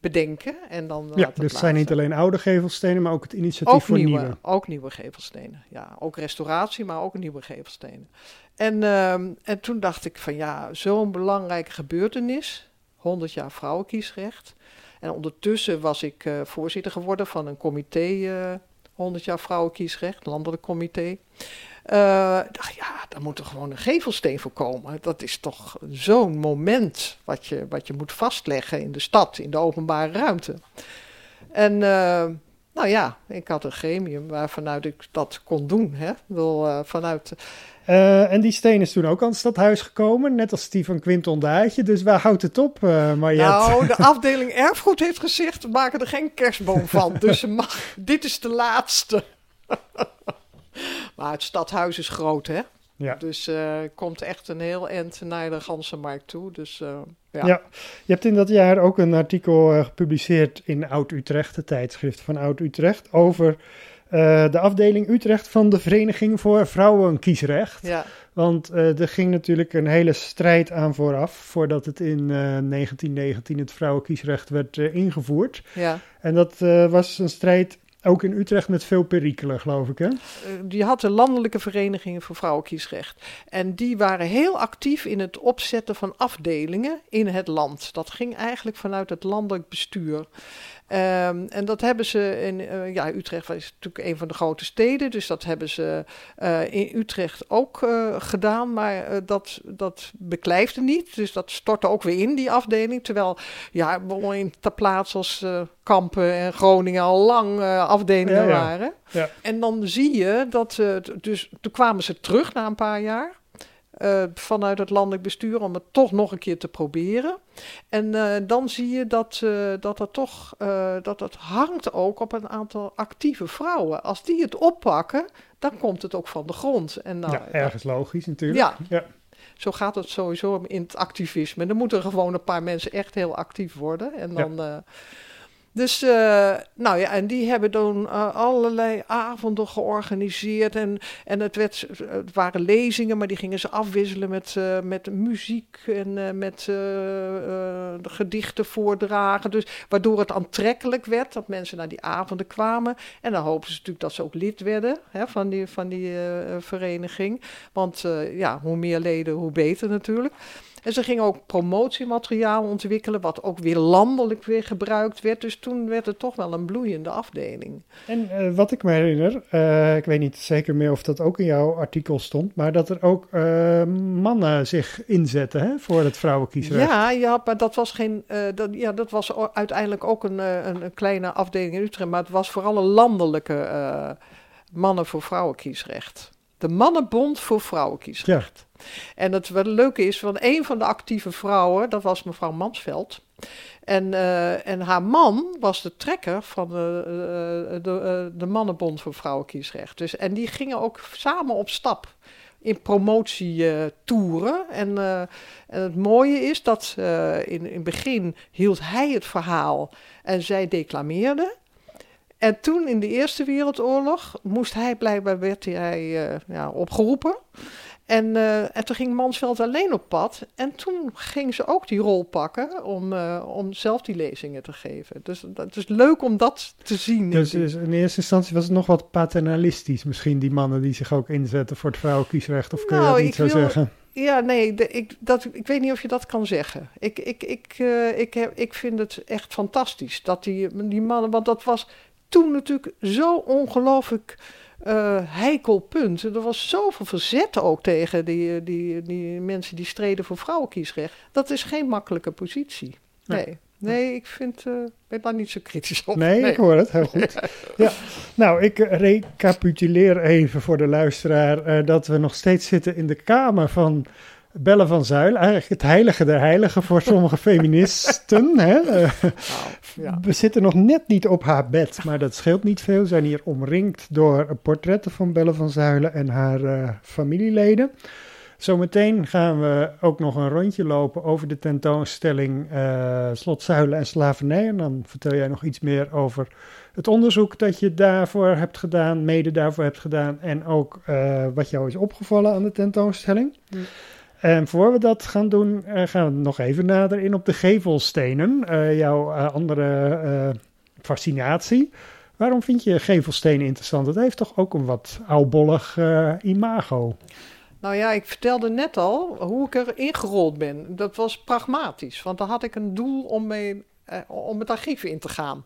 bedenken. En dan Ja, laten dus het zijn niet alleen oude gevelstenen, maar ook het initiatief Ook voor nieuwe, nieuwe. ook nieuwe gevelstenen. Ja, ook restauratie, maar ook nieuwe gevelstenen. En, ehm, en toen dacht ik van ja, zo'n belangrijke gebeurtenis, 100 jaar vrouwenkiesrecht. En ondertussen was ik eh, voorzitter geworden van een comité, eh 100 jaar vrouwenkiesrecht, landelijk comité. Eh, ik dacht, ja, daar moet er gewoon een gevelsteen voor komen. Dat is toch zo'n moment wat je, wat je moet vastleggen in de stad, in de openbare ruimte. En eh, nou ja, ik had een gremium waarvanuit ik dat kon doen. Hè? Bedoel, eh, vanuit, Eh, en die steen is toen ook aan het stadhuis gekomen, net als die van Quinton Daatje. Dus waar houdt het op, Mariette? nou, de afdeling erfgoed heeft gezegd, we maken er geen kerstboom van. dus mag, dit is de laatste. maar het stadhuis is groot, hè? Ja. Dus eh komt echt een heel eind naar de Gansenmarkt toe. Dus eh, ja. Ja. je hebt in dat jaar ook een artikel eh, gepubliceerd in Oud-Utrecht, het tijdschrift van Oud-Utrecht, over de afdeling Utrecht van de Vereniging voor Vrouwenkiesrecht. ja. Want er ging natuurlijk een hele strijd aan vooraf, voordat het in eh, 1919 het vrouwenkiesrecht werd ingevoerd. ja. En dat was een strijd ook in Utrecht met veel perikelen, geloof ik, hè? Eh, die had de landelijke verenigingen voor vrouwenkiesrecht. En die waren heel actief in het opzetten van afdelingen in het land. Dat ging eigenlijk vanuit het landelijk bestuur. Ehm, en dat hebben ze in, eh, ja, Utrecht is natuurlijk een van de grote steden, dus dat hebben ze eh, in Utrecht ook eh, gedaan, maar dat, dat beklijfde niet. Dus dat stortte ook weer in, die afdeling. Terwijl, ja, in ter plaatse als Kampen en Groningen al lang afdelingen Ja, ja. waren. Ja. En dan zie je dat, dus toen kwamen ze terug na een paar jaar. Eh, vanuit het landelijk bestuur om het toch nog een keer te proberen. En eh, dan zie je dat, eh, dat er toch dat het hangt ook op een aantal actieve vrouwen. Als die het oppakken, dan komt het ook van de grond. En nou, ja, ergens logisch natuurlijk. Ja. ja. zo gaat het sowieso in het activisme. Er moeten gewoon een paar mensen echt heel actief worden. En dan. Dus, eh, nou ja, en die hebben dan eh, allerlei avonden georganiseerd. En, en het, werd, het waren lezingen, maar die gingen ze afwisselen met, eh, met muziek en met gedichten voordragen. Dus waardoor het aantrekkelijk werd dat mensen naar die avonden kwamen. En dan hopen ze natuurlijk dat ze ook lid werden hè, van die, van die vereniging. Want ja, hoe meer leden, hoe beter natuurlijk. En ze gingen ook promotiemateriaal ontwikkelen, wat ook weer landelijk weer gebruikt werd. Dus toen werd het toch wel een bloeiende afdeling. En eh, wat ik me herinner, eh, ik weet niet zeker meer of dat ook in jouw artikel stond, maar dat er ook eh, mannen zich inzetten hè, voor het vrouwenkiesrecht. Ja, ja, maar dat was geen. dat, ja, dat was uiteindelijk ook een, een, kleine afdeling in Utrecht. Maar het was vooral een landelijke mannen voor vrouwenkiesrecht. De Mannenbond voor Vrouwenkiesrecht. En het wat leuke is, want een van de actieve vrouwen, dat was mevrouw Mansveld. En, eh, en haar man was de trekker van de, eh, de, eh, de Mannenbond voor Vrouwenkiesrecht. Dus, en die gingen ook samen op stap in promotietoeren. en, en het mooie is dat in, in het begin hield hij het verhaal en zij declameerde. En toen in de Eerste Wereldoorlog moest hij blijkbaar werd hij opgeroepen. En, uh, en toen ging Mansveld alleen op pad. En toen ging ze ook die rol pakken om, uh, om zelf die lezingen te geven. Dus het is leuk om dat te zien. Dus, dus, in eerste instantie was het nog wat paternalistisch misschien, die mannen die zich ook inzetten voor het vrouwenkiesrecht? Of kun je nou, dat niet zo wil, zeggen? Ja, nee, de, ik, dat, ik weet niet of je dat kan zeggen. Ik, ik, ik, uh, ik, heb, ik vind het echt fantastisch dat die, die mannen, want dat was toen natuurlijk zo ongelooflijk uh, heikel punt. Er was zoveel verzet ook tegen die, die, die mensen die streden voor vrouwenkiesrecht. Dat is geen makkelijke positie. Nee. Nee, ik vind, uh, ben daar niet zo kritisch op. Nee, ik hoor het, heel goed. ja. Nou, ik recapituleer even voor de luisteraar uh, dat we nog steeds zitten in de kamer van Belle van Zuil, eigenlijk het heilige der heiligen voor sommige feministen. Hè? Uh, ja. We zitten nog net niet op haar bed, maar dat scheelt niet veel. We zijn hier omringd door portretten van Belle van Zuilen en haar uh, familieleden. Zometeen gaan we ook nog een rondje lopen over de tentoonstelling uh, Slotzuilen en Slavernij. En dan vertel jij nog iets meer over het onderzoek dat je daarvoor hebt gedaan, mede daarvoor hebt gedaan. En ook wat jou is opgevallen aan de tentoonstelling. Mm. En voor we dat gaan doen, uh, gaan we nog even nader in op de gevelstenen. Uh, jouw uh, andere fascinatie. Waarom vind je gevelstenen interessant? Het heeft toch ook een wat oudbollig imago? Nou ja, ik vertelde net al hoe ik er ingerold ben. Dat was pragmatisch, want dan had ik een doel om, mee, om het archief in te gaan.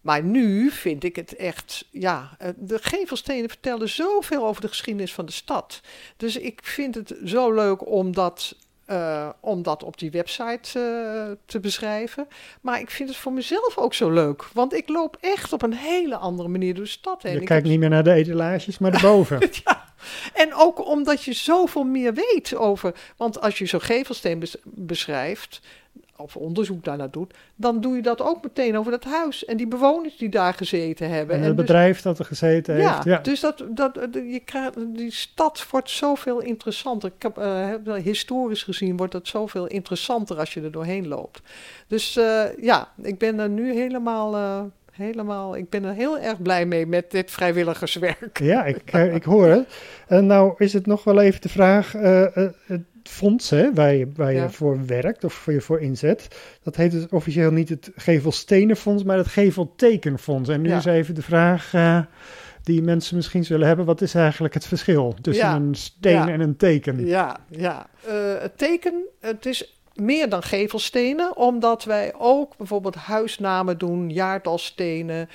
Maar nu vind ik het echt, ja, eh, de gevelstenen vertellen zoveel over de geschiedenis van de stad. Dus ik vind het zo leuk om dat, uh, om dat op die website uh, te beschrijven. Maar ik vind het voor mezelf ook zo leuk. Want ik loop echt op een hele andere manier door de stad heen. Je kijkt niet meer naar de etalages, maar erboven. ja. En ook omdat je zoveel meer weet over. Want als je zo'n gevelsteen beschrijft, of onderzoek daarnaar doet, dan doe je dat ook meteen over dat huis en die bewoners die daar gezeten hebben. En het dus- bedrijf dat er gezeten heeft. Ja, dus dat, dat, je krijgt, die stad wordt zoveel interessanter. Ik heb, uh, historisch gezien wordt het zoveel interessanter als je er doorheen loopt. Dus uh, ja, ik ben er nu helemaal... Uh, helemaal, ik ben er heel erg blij mee met dit vrijwilligerswerk. Ja, ik, ik hoor het. En nou is het nog wel even de vraag, fonds hè, waar je, waar je voor werkt of voor je voor inzet. Dat heet dus officieel niet het Gevelstenenfonds, maar het Geveltekenfonds. En nu is even de vraag uh, die mensen misschien zullen hebben. Wat is eigenlijk het verschil tussen een steen en een teken? Ja, ja. Uh, het teken, het is meer dan gevelstenen, omdat wij ook bijvoorbeeld huisnamen doen, jaartalstenen,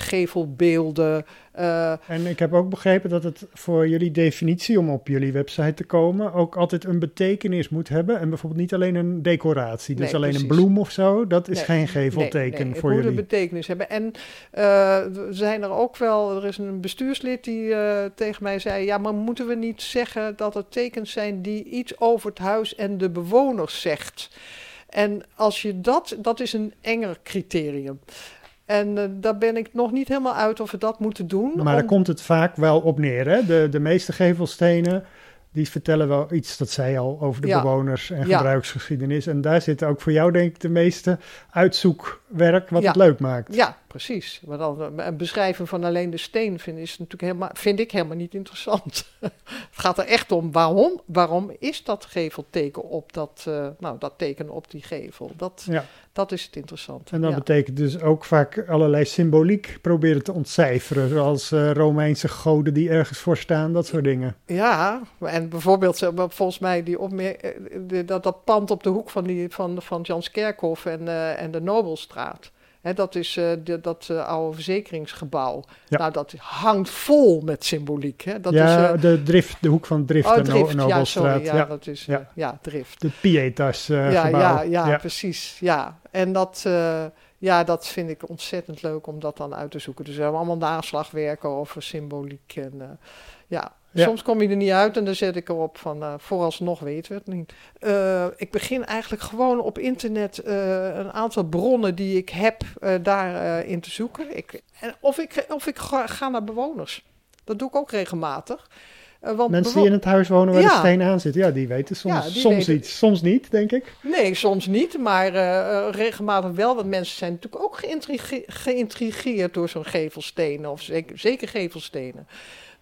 gevelbeelden. Uh, en ik heb ook begrepen dat het voor jullie definitie om op jullie website te komen ook altijd een betekenis moet hebben. En bijvoorbeeld niet alleen een decoratie, dus alleen een bloem of zo. Dat is geen gevelteken nee, voor jullie. Het moet een betekenis hebben. En uh, zijn er ook wel, er is een bestuurslid die uh, tegen mij zei: Ja, maar moeten we niet zeggen dat het tekens zijn die iets over het huis en de bewoners zegt? En als je dat, dat is een enger criterium. En uh, daar ben ik nog niet helemaal uit of we dat moeten doen. Maar daar komt het vaak wel op neer. Hè? De, de meeste gevelstenen die vertellen wel iets, dat zei al, over de bewoners en gebruiksgeschiedenis. En daar zit ook voor jou, denk ik, de meeste uitzoekwerk wat het leuk maakt. Ja, precies. Maar dan, een beschrijving van alleen de steen vind, is natuurlijk helemaal, vind ik helemaal niet interessant. het gaat er echt om waarom, waarom is dat gevelteken op dat, uh, nou, dat teken op die gevel? Dat, dat is het interessante. En dat betekent dus ook vaak allerlei symboliek proberen te ontcijferen, zoals uh, Romeinse goden die ergens voor staan, dat soort dingen. Ja, en bijvoorbeeld volgens mij die opmer dat, dat pand op de hoek van, die, van, van Janskerkhof en, uh, en de Nobelstraat dat is uh, de, dat uh, oude verzekeringsgebouw. Ja. Nou, dat hangt vol met symboliek. Hè. Dat ja, is, de, drift, de hoek van Drift, oh, en drift ja, sorry, ja, dat is, ja. ja, Drift. De Pietas ja. Ja, ja, precies. Ja, en dat, ja, dat vind ik ontzettend leuk om dat dan uit te zoeken. Dus we hebben allemaal naslagwerken over symboliek. En, ja, Soms kom je er niet uit en dan zet ik erop van uh, vooralsnog weten we het niet. Ik begin eigenlijk gewoon op internet een aantal bronnen die ik heb daarin te zoeken. Ik, of ik, of ik ga, ga, naar bewoners. Dat doe ik ook regelmatig. Uh, want Mensen die in het huis wonen waar Ja. de steen aan zit, ja, die weten soms, Ja, die soms weten- iets, soms niet, denk ik. Nee, soms niet, maar eh, eh, regelmatig wel. Want mensen zijn natuurlijk ook geïntrige- geïntrigeerd door zo'n gevelstenen, of zeker, zeker gevelstenen.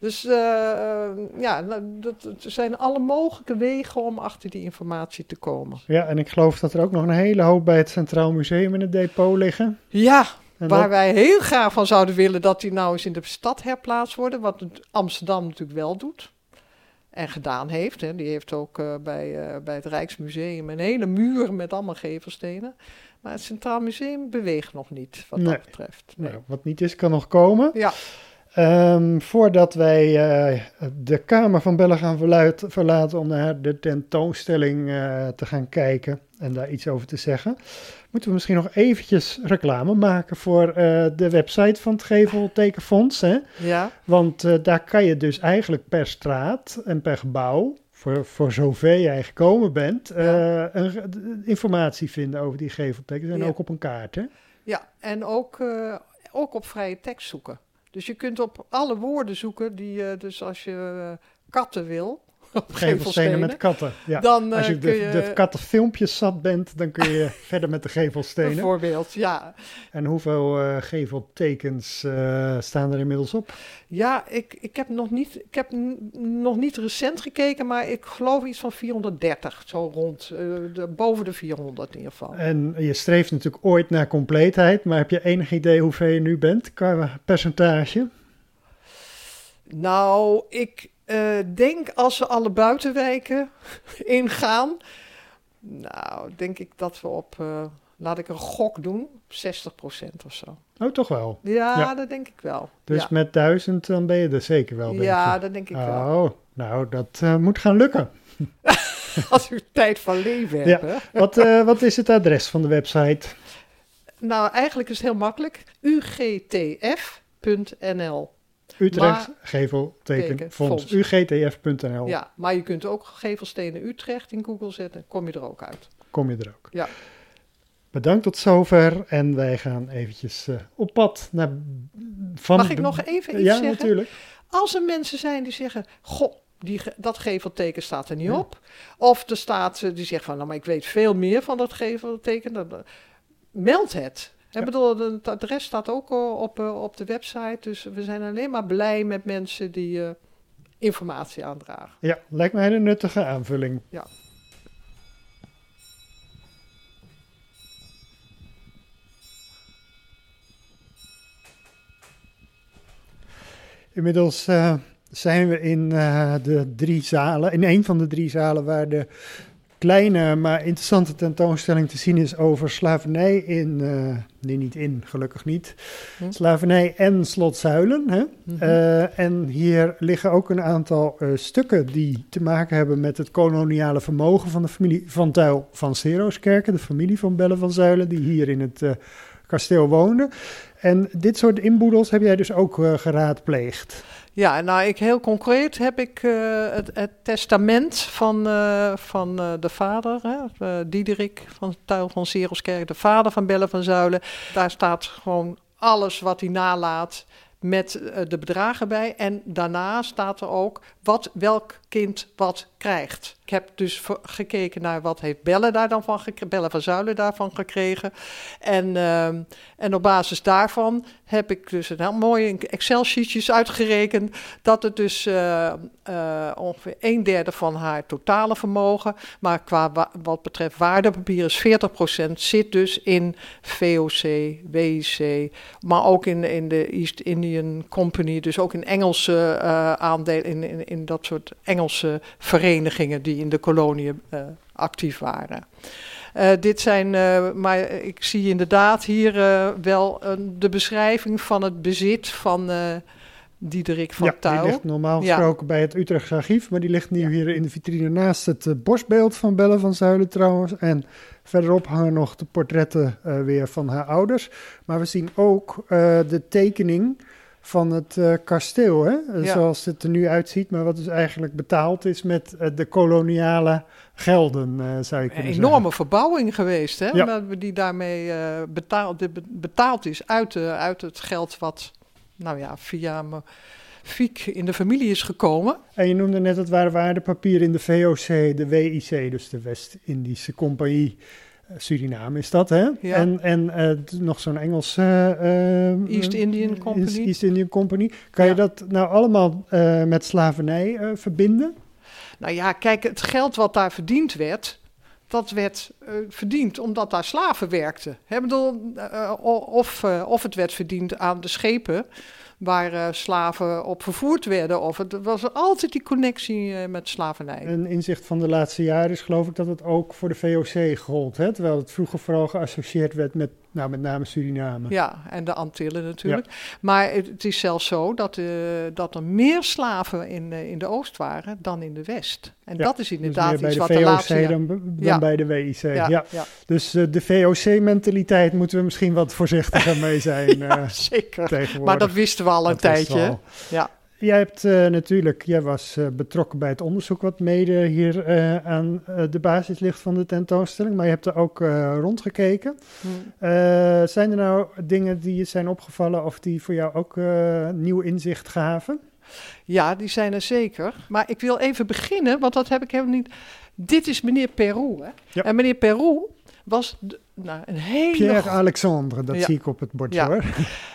Dus eh, eh, ja, nou, dat, er zijn alle mogelijke wegen om achter die informatie te komen. Ja, en ik geloof dat er ook nog een hele hoop bij het Centraal Museum in het depot liggen. Ja, En waar dat- wij heel graag van zouden willen dat die nou eens in de stad herplaatst worden. Wat Amsterdam natuurlijk wel doet. En gedaan heeft. Hè. Die heeft ook eh, bij, eh, bij het Rijksmuseum een hele muur met allemaal gevelstenen. Maar het Centraal Museum beweegt nog niet, wat Nee. dat betreft. Nee. nou, wat niet is, kan nog komen. Ja, Ehm, voordat wij eh, de Kamer van Bellen gaan verluid- verlaten om naar de tentoonstelling eh, te gaan kijken en daar iets over te zeggen, moeten we misschien nog eventjes reclame maken voor eh, de website van het Geveltekenfonds. Hè? ja, Want daar kan je dus eigenlijk per straat en per gebouw, voor, voor zover jij gekomen bent, een, de- informatie vinden over die geveltekens en Ja. ook op een kaart. Hè? ja. en ook, ook op vrije tekst zoeken. Dus je kunt op alle woorden zoeken die je, dus als je eh, katten wil, op Gevelstenen met katten. Ja. dan Als eh, je de, je... de kattenfilmpjes zat bent, dan kun je verder met de gevelstenen. Bijvoorbeeld, ja. En hoeveel eh, geveltekens eh, staan er inmiddels op? Ja, ik, ik heb, nog niet, ik heb nog niet recent gekeken, maar ik geloof iets van 430, zo rond, de, boven de 400 in ieder geval. En je streeft natuurlijk ooit naar compleetheid, maar heb je enig idee hoeveel je nu bent qua percentage? Nou, ik eh, denk als we alle buitenwijken ingaan, nou, denk ik dat we op, eh, laat ik een gok doen, 60% of zo. Oh, toch wel. Ja, Ja. dat denk ik wel. Dus ja, met duizend dan ben je er zeker wel, denk ja dat denk ik wel. Oh, nou, dat eh, moet gaan lukken. Als u tijd van leven Ja. hebt. hè. Wat, wat is het adres van de website? Nou, eigenlijk is het heel makkelijk. ugtf.nl. Utrecht Geveltekenfonds. Fonds. ugtf.nl. Ja, maar je kunt ook Gevelstenen Utrecht in Google zetten. Kom je er ook uit. Kom je er ook. Ja. Bedankt tot zover en wij gaan eventjes eh, op pad naar... Van Mag ik nog even iets ja, zeggen? natuurlijk. Als er mensen zijn die zeggen, goh, die, dat gevelteken staat er niet Ja. op. Of er staat, die zegt van, nou maar ik weet veel meer van dat gevelteken. Dan, meld het. Ik bedoel, het adres staat ook op, eh, op de website. Dus we zijn alleen maar blij met mensen die eh, informatie aandragen. Ja, lijkt mij een nuttige aanvulling. Ja. Inmiddels eh, zijn we in de drie zalen, in een van de drie zalen waar de kleine maar interessante tentoonstelling te zien is over slavernij in, eh, nee niet in, gelukkig niet, Hm. slavernij en slotzuilen. Hè? Mhm. Eh, en hier liggen ook een aantal eh, stukken die te maken hebben met het koloniale vermogen van de familie Van Tuil van Seroskerken, de familie van Bellen van Zuilen, die hier in het kasteel woonde. En dit soort inboedels heb jij dus ook geraadpleegd. Ja, nou, ik heel concreet heb ik eh, het, het testament van, eh, van eh, de vader, hè, Diederik van Tuil van Serelskerk, de vader van Bellen van Zuilen. Daar staat gewoon alles wat hij nalaat met de bedragen bij. En daarna staat er ook wat welk kind wat krijgt. Ik heb dus gekeken naar wat heeft Bellen daar dan van gekregen, Bellen van Zuilen daarvan gekregen. En, ehm, en op basis daarvan heb ik dus een heel mooie Excel-sheetjes uitgerekend. Dat het dus eh, eh, ongeveer een derde van haar totale vermogen. Maar qua wa- wat betreft waardepapier is 40% zit dus in VOC, WIC. Maar ook in, in de East Indian Company. Dus ook in Engelse eh aandelen. In, in, in dat soort Engelse verenigingen die in de koloniën eh, actief waren. Eh, dit zijn, eh, maar ik zie inderdaad hier wel een- de beschrijving van het bezit van Diederik van ja, die ligt normaal Ja. gesproken bij het Utrechtse archief, maar die ligt nu hier in de vitrine naast het borstbeeld van Belle van Zuilen trouwens. En verderop hangen nog de portretten weer van haar ouders. Maar we zien ook de tekening van het eh, kasteel, hè? Eh, Ja. zoals het er nu uitziet, maar wat dus eigenlijk betaald is met eh, de koloniale gelden, zou je Een kunnen enorme verbouwing geweest, hè? Ja. Die daarmee betaald, betaald is uit, uit het geld wat nou ja, via me Fiek in de familie is gekomen. En je noemde net het waren waardepapier in de VOC, de WIC, dus de West-Indische Compagnie. Eh, Suriname is dat, hè? Ja. En, en eh, nog zo'n Engelse... eh, eh, East Indian Company. East Indian Company. Kan je dat nou allemaal eh, met slavernij eh, verbinden? Nou ja, kijk, het geld wat daar verdiend werd, dat werd eh, verdiend omdat daar slaven werkten. Hè, bedoel, eh, of, eh, of het werd verdiend aan de schepen waar eh, slaven op vervoerd werden. Of het was altijd die connectie eh, met slavernij. Een inzicht van de laatste jaren is geloof ik dat het ook voor de VOC gold. Hè? Terwijl het vroeger vooral geassocieerd werd met, nou, met name Suriname. Ja, en de Antillen natuurlijk. Maar het, het is zelfs zo dat, eh, dat er meer slaven in, eh, in de Oost waren dan in de West. En Ja, dat is Dus inderdaad bij iets de wat de laatste... dan, dan Ja. bij de WIC. Ja, Dus eh, de VOC-mentaliteit moeten we misschien wat voorzichtiger mee zijn zeker. Maar dat wisten we al een Dat tijdje. al. Ja. Jij hebt eh, natuurlijk, jij was eh, betrokken bij het onderzoek wat mede hier eh, aan de basis ligt van de tentoonstelling, maar je hebt er ook rondgekeken. Hm. Zijn er nou dingen die je zijn opgevallen of die voor jou ook nieuw inzicht gaven? Ja, die zijn er zeker. Maar ik wil even beginnen, want dat heb ik helemaal niet. Dit is meneer Peru. Hè? Ja. En meneer Peru was de- nou, een hele. Pierre Alexandre, dat Ja. zie ik op het bordje Ja. hoor.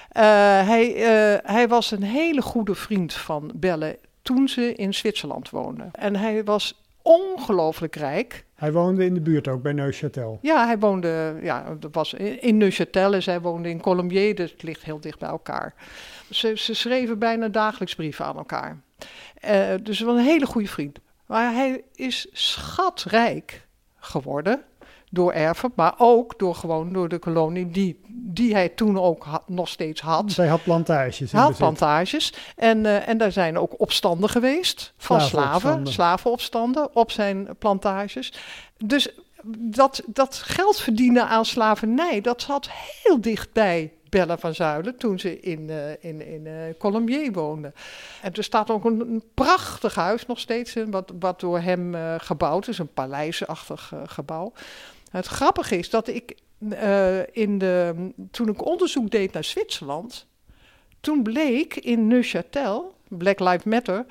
Eh, hij, eh, hij was een hele goede vriend van Belle toen ze in Zwitserland woonde. En hij was ongelooflijk rijk. Hij woonde in de buurt ook bij Neuchâtel. Ja, hij woonde ja, dat was in, in Neuchâtel en zij woonde in Colombier, dus het ligt heel dicht bij elkaar. Ze, ze schreven bijna dagelijks brieven aan elkaar. Eh, dus wel een hele goede vriend. Maar hij is schatrijk geworden door erven, maar ook door gewoon door de kolonie die, die hij toen ook ha- nog steeds had. Zij had plantages in Hij had plantages en, eh, en daar zijn ook opstanden geweest van slaven, Slavenopstanden. op zijn plantages. Dus dat, dat geld verdienen aan slavernij, dat zat heel dichtbij Bella van Zuilen toen ze in, eh in, in eh Colombier woonde. En er staat ook een, een prachtig huis nog steeds, in, wat, wat door hem gebouwd is, een paleisachtig gebouw. Het grappige is dat ik eh, in de, toen ik onderzoek deed naar Zwitserland, toen bleek in Neuchâtel, Black Lives Matter,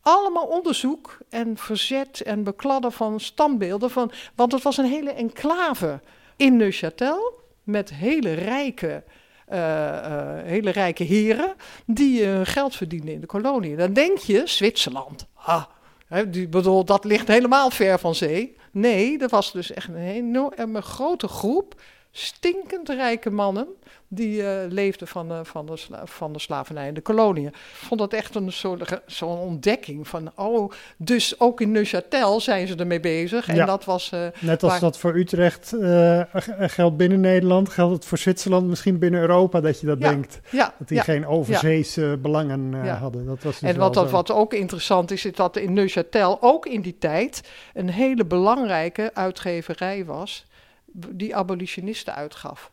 allemaal onderzoek en verzet en bekladden van standbeelden. Van, want het was een hele enclave in Neuchâtel met hele rijke, eh, eh, hele rijke heren die eh, geld verdienden in de kolonie. Dan denk je, Zwitserland, ha, hè, die, bedoel, dat ligt helemaal ver van zee. Nee, er was dus echt een enorme grote groep stinkend rijke mannen die eh, leefden van, de van, de van de slavernij in de koloniën. Ik vond dat echt een soort zo'n ontdekking van, oh, dus ook in Neuchâtel zijn ze ermee bezig. En Ja. dat was... eh, Net als dat voor Utrecht eh, geldt binnen Nederland, geldt het voor Zwitserland misschien binnen Europa dat je dat Ja, denkt. ja, Dat die geen overzeese belangen eh, hadden. Dat was dus En wat, dat, wat ook interessant is, is dat in Neuchâtel ook in die tijd een hele belangrijke uitgeverij was, die abolitionisten uitgaf.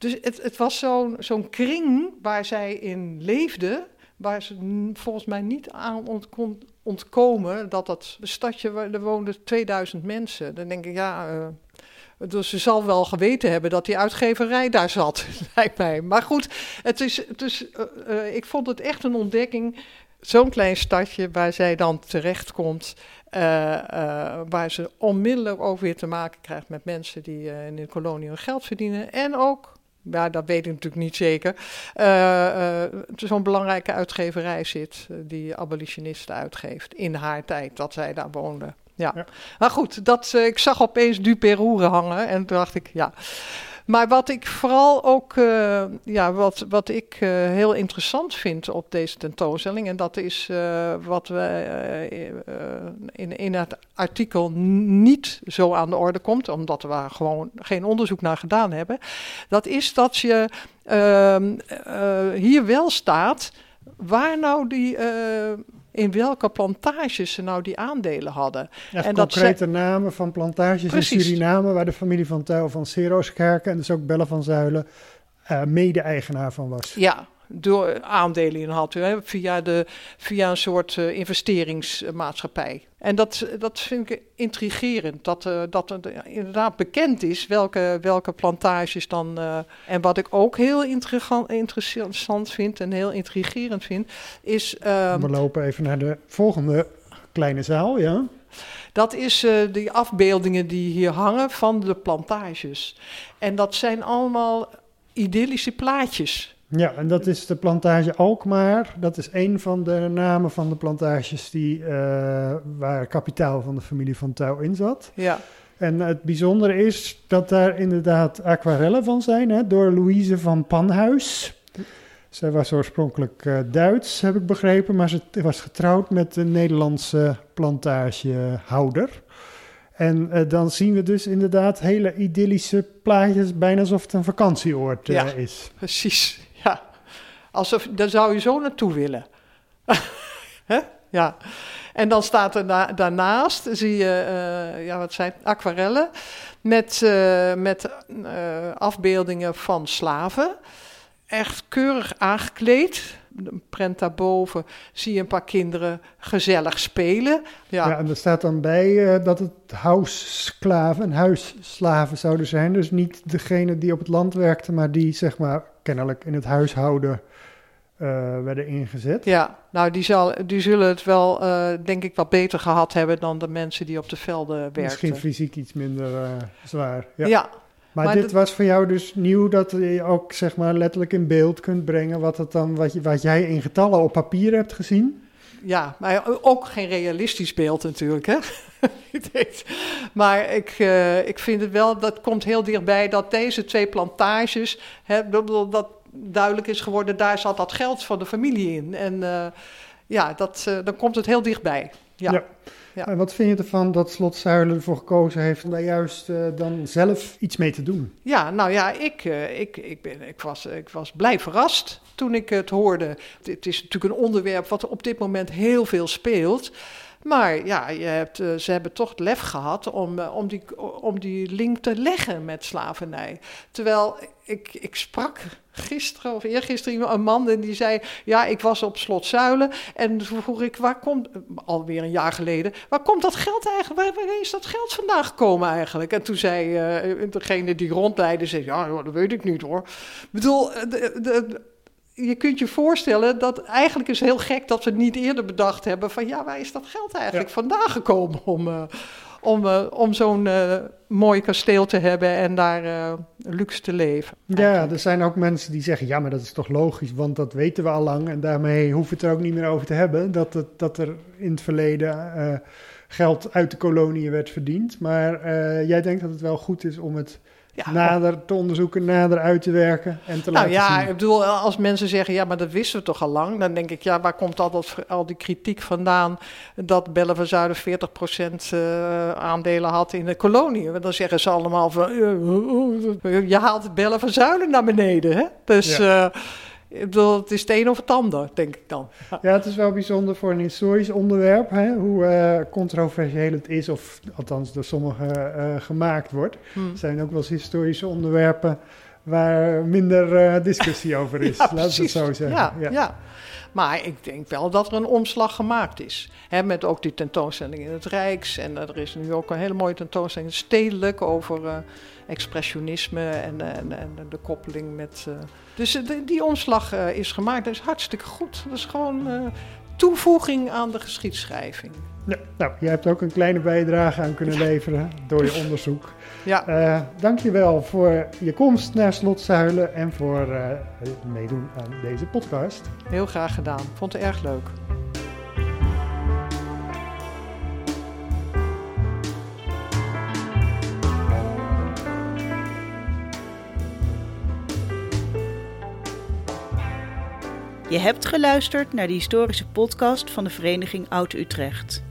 Dus het, het was zo'n kring waar zij in leefden, waar ze volgens mij niet aan kon ontkomen dat dat stadje, waar er woonden 2000 mensen. Dan denk ik, ja, eh, dus ze zal wel geweten hebben dat die uitgeverij daar zat, lijkt mij. Maar goed, het is, eh, eh, ik vond het echt een ontdekking. Zo'n klein stadje waar zij dan terechtkomt, eh, waar ze onmiddellijk ook weer te maken krijgt met mensen die in de kolonie hun geld verdienen. En ook, ja, dat weet ik natuurlijk niet zeker, eh, eh, zo'n belangrijke uitgeverij zit eh, die abolitionisten uitgeeft in haar tijd dat zij daar woonden. Ja. Ja. Maar goed, dat, eh, ik zag opeens Duperoure hangen en toen dacht ik, ja. Maar wat ik vooral ook, eh, ja, wat, wat ik eh, heel interessant vind op deze tentoonstelling, en dat is eh, wat eh, in, in het artikel niet zo aan de orde komt, omdat we gewoon geen onderzoek naar gedaan hebben, dat is dat je ehm, eh, hier wel staat waar nou die, in welke plantages ze nou die aandelen hadden. Echt en dat concrete namen van plantages in. Suriname, waar de familie van Tuil van Seroskerken en dus ook Belle van Zuilen eh, mede-eigenaar van was. Ja, door aandelen in had. Hè, via, de, via een soort uh, investeringsmaatschappij. En dat, dat vind ik intrigerend. Dat, uh, dat het inderdaad bekend is welke, welke plantages dan. Uh, en wat ik ook heel interessant vind en heel intrigerend vind, is. Um, We lopen even naar de volgende kleine zaal, ja. Dat is uh, die afbeeldingen die hier hangen van de plantages. En dat zijn allemaal idyllische plaatjes. Ja, en dat is de plantage Alkmaar. Dat is een van de namen van de plantages die, uh, waar kapitaal van de familie van Touw in zat. Ja. En het bijzondere is dat daar inderdaad aquarellen van zijn, hè, door Louise van Panhuis. Zij was oorspronkelijk uh, Duits, heb ik begrepen, maar ze was getrouwd met een Nederlandse plantagehouder. En uh, dan zien we dus inderdaad hele idyllische plaatjes, bijna alsof het een vakantieoord uh, ja, is. Precies. Alsof, daar zou je zo naartoe willen. Hè? Ja. En dan staat er na, daarnaast, zie je, uh, ja, wat zijn aquarellen, met, met afbeeldingen van slaven echt keurig aangekleed. Een prent daarboven zie je een paar kinderen gezellig spelen. Ja, ja en er staat dan bij dat het huisslaven en huisslaven zouden zijn. Dus niet degene die op het land werkten, maar die zeg maar kennelijk in het huishouden werden ingezet. Ja, nou die, zal, die zullen het wel, uh, denk ik, wat beter gehad hebben dan de mensen die op de velden werkten. Misschien fysiek iets minder zwaar. Ja, ja maar, maar, dit was voor jou dus nieuw dat je ook zeg maar letterlijk in beeld kunt brengen wat, het dan, wat, je, wat jij in getallen op papier hebt gezien? Ja, maar ook geen realistisch beeld natuurlijk. Hè? maar ik, uh, ik vind het wel, dat komt heel dichtbij dat deze twee plantages, hè, dat duidelijk is geworden, daar zat dat geld van de familie in. En uh, ja, dat, uh, dan komt het heel dichtbij. ja. ja. Ja. En wat vind je ervan dat Slot Zuilen ervoor gekozen heeft om daar juist uh, dan zelf iets mee te doen? Ja, nou ja, ik, ik, ik, ben, ik, was, ik was blij verrast toen ik het hoorde. Het is natuurlijk een onderwerp wat op dit moment heel veel speelt. Maar ja, je hebt, ze hebben toch het lef gehad om, om, die, om die link te leggen met slavernij. Terwijl ik, ik sprak gisteren of eergisteren een man en die zei: Ja, ik was op Slot Zuilen. En toen vroeg ik: Waar komt, alweer een jaar geleden, waar komt dat geld eigenlijk? Waar, waar is dat geld vandaan gekomen eigenlijk? En toen zei uh, degene die rondleidde: zei, Ja, dat weet ik niet hoor. Ik bedoel, de, de, je kunt je voorstellen dat eigenlijk is heel gek dat we niet eerder bedacht hebben van ja, waar is dat geld eigenlijk ja. vandaan gekomen om, uh, om, uh, om zo'n uh, mooi kasteel te hebben en daar luxe te leven. Eigenlijk. Ja, er zijn ook mensen die zeggen ja, maar dat is toch logisch, want dat weten we al lang en daarmee hoeven we het er ook niet meer over te hebben, dat, het, dat er in het verleden geld uit de koloniën werd verdiend. Maar jij denkt dat het wel goed is om het ja, nader te onderzoeken, nader uit te werken en te nou, laten ja, zien. ik bedoel, als mensen zeggen, ja, maar dat wisten we toch al lang, dan denk ik, ja, waar komt al, dat, al die kritiek vandaan dat Bellen van Zuiden 40% uh, aandelen had in de kolonie? Want dan zeggen ze allemaal van, uh, je haalt Bellen van Zuiden naar beneden, hè? Dus... Ja. Uh, ik bedoel, het is het een of het ander, denk ik dan. Ja, het is wel bijzonder voor een historisch onderwerp, hè, hoe uh, controversieel het is, of althans door sommigen uh, gemaakt wordt. Hmm. Er zijn ook wel eens historische onderwerpen waar minder uh, discussie over is, ja, laten we het zo zeggen. Ja, ja. ja, maar ik denk wel dat er een omslag gemaakt is. Met ook die tentoonstelling in het Rijks. En er is nu ook een hele mooie tentoonstelling stedelijk over uh, expressionisme en, en, en, de koppeling met. Uh, dus de, die omslag is gemaakt. Dat is hartstikke goed. Dat is gewoon toevoeging aan de geschiedschrijving. Ja, nou, jij hebt ook een kleine bijdrage aan kunnen leveren door je onderzoek. Ja. Uh, dankjewel voor je komst naar Slotzuilen en voor uh, het meedoen aan deze podcast. Heel graag gedaan. Vond het erg leuk. Je hebt geluisterd naar de historische podcast van de Vereniging Oud-Utrecht.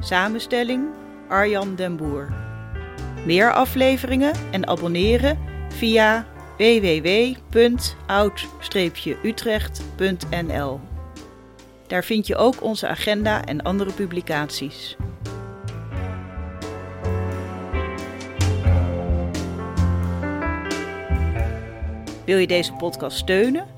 Samenstelling Arjan den Boer. Meer afleveringen en abonneren via www.oud-utrecht.nl. Daar vind je ook onze agenda en andere publicaties. Wil je deze podcast steunen?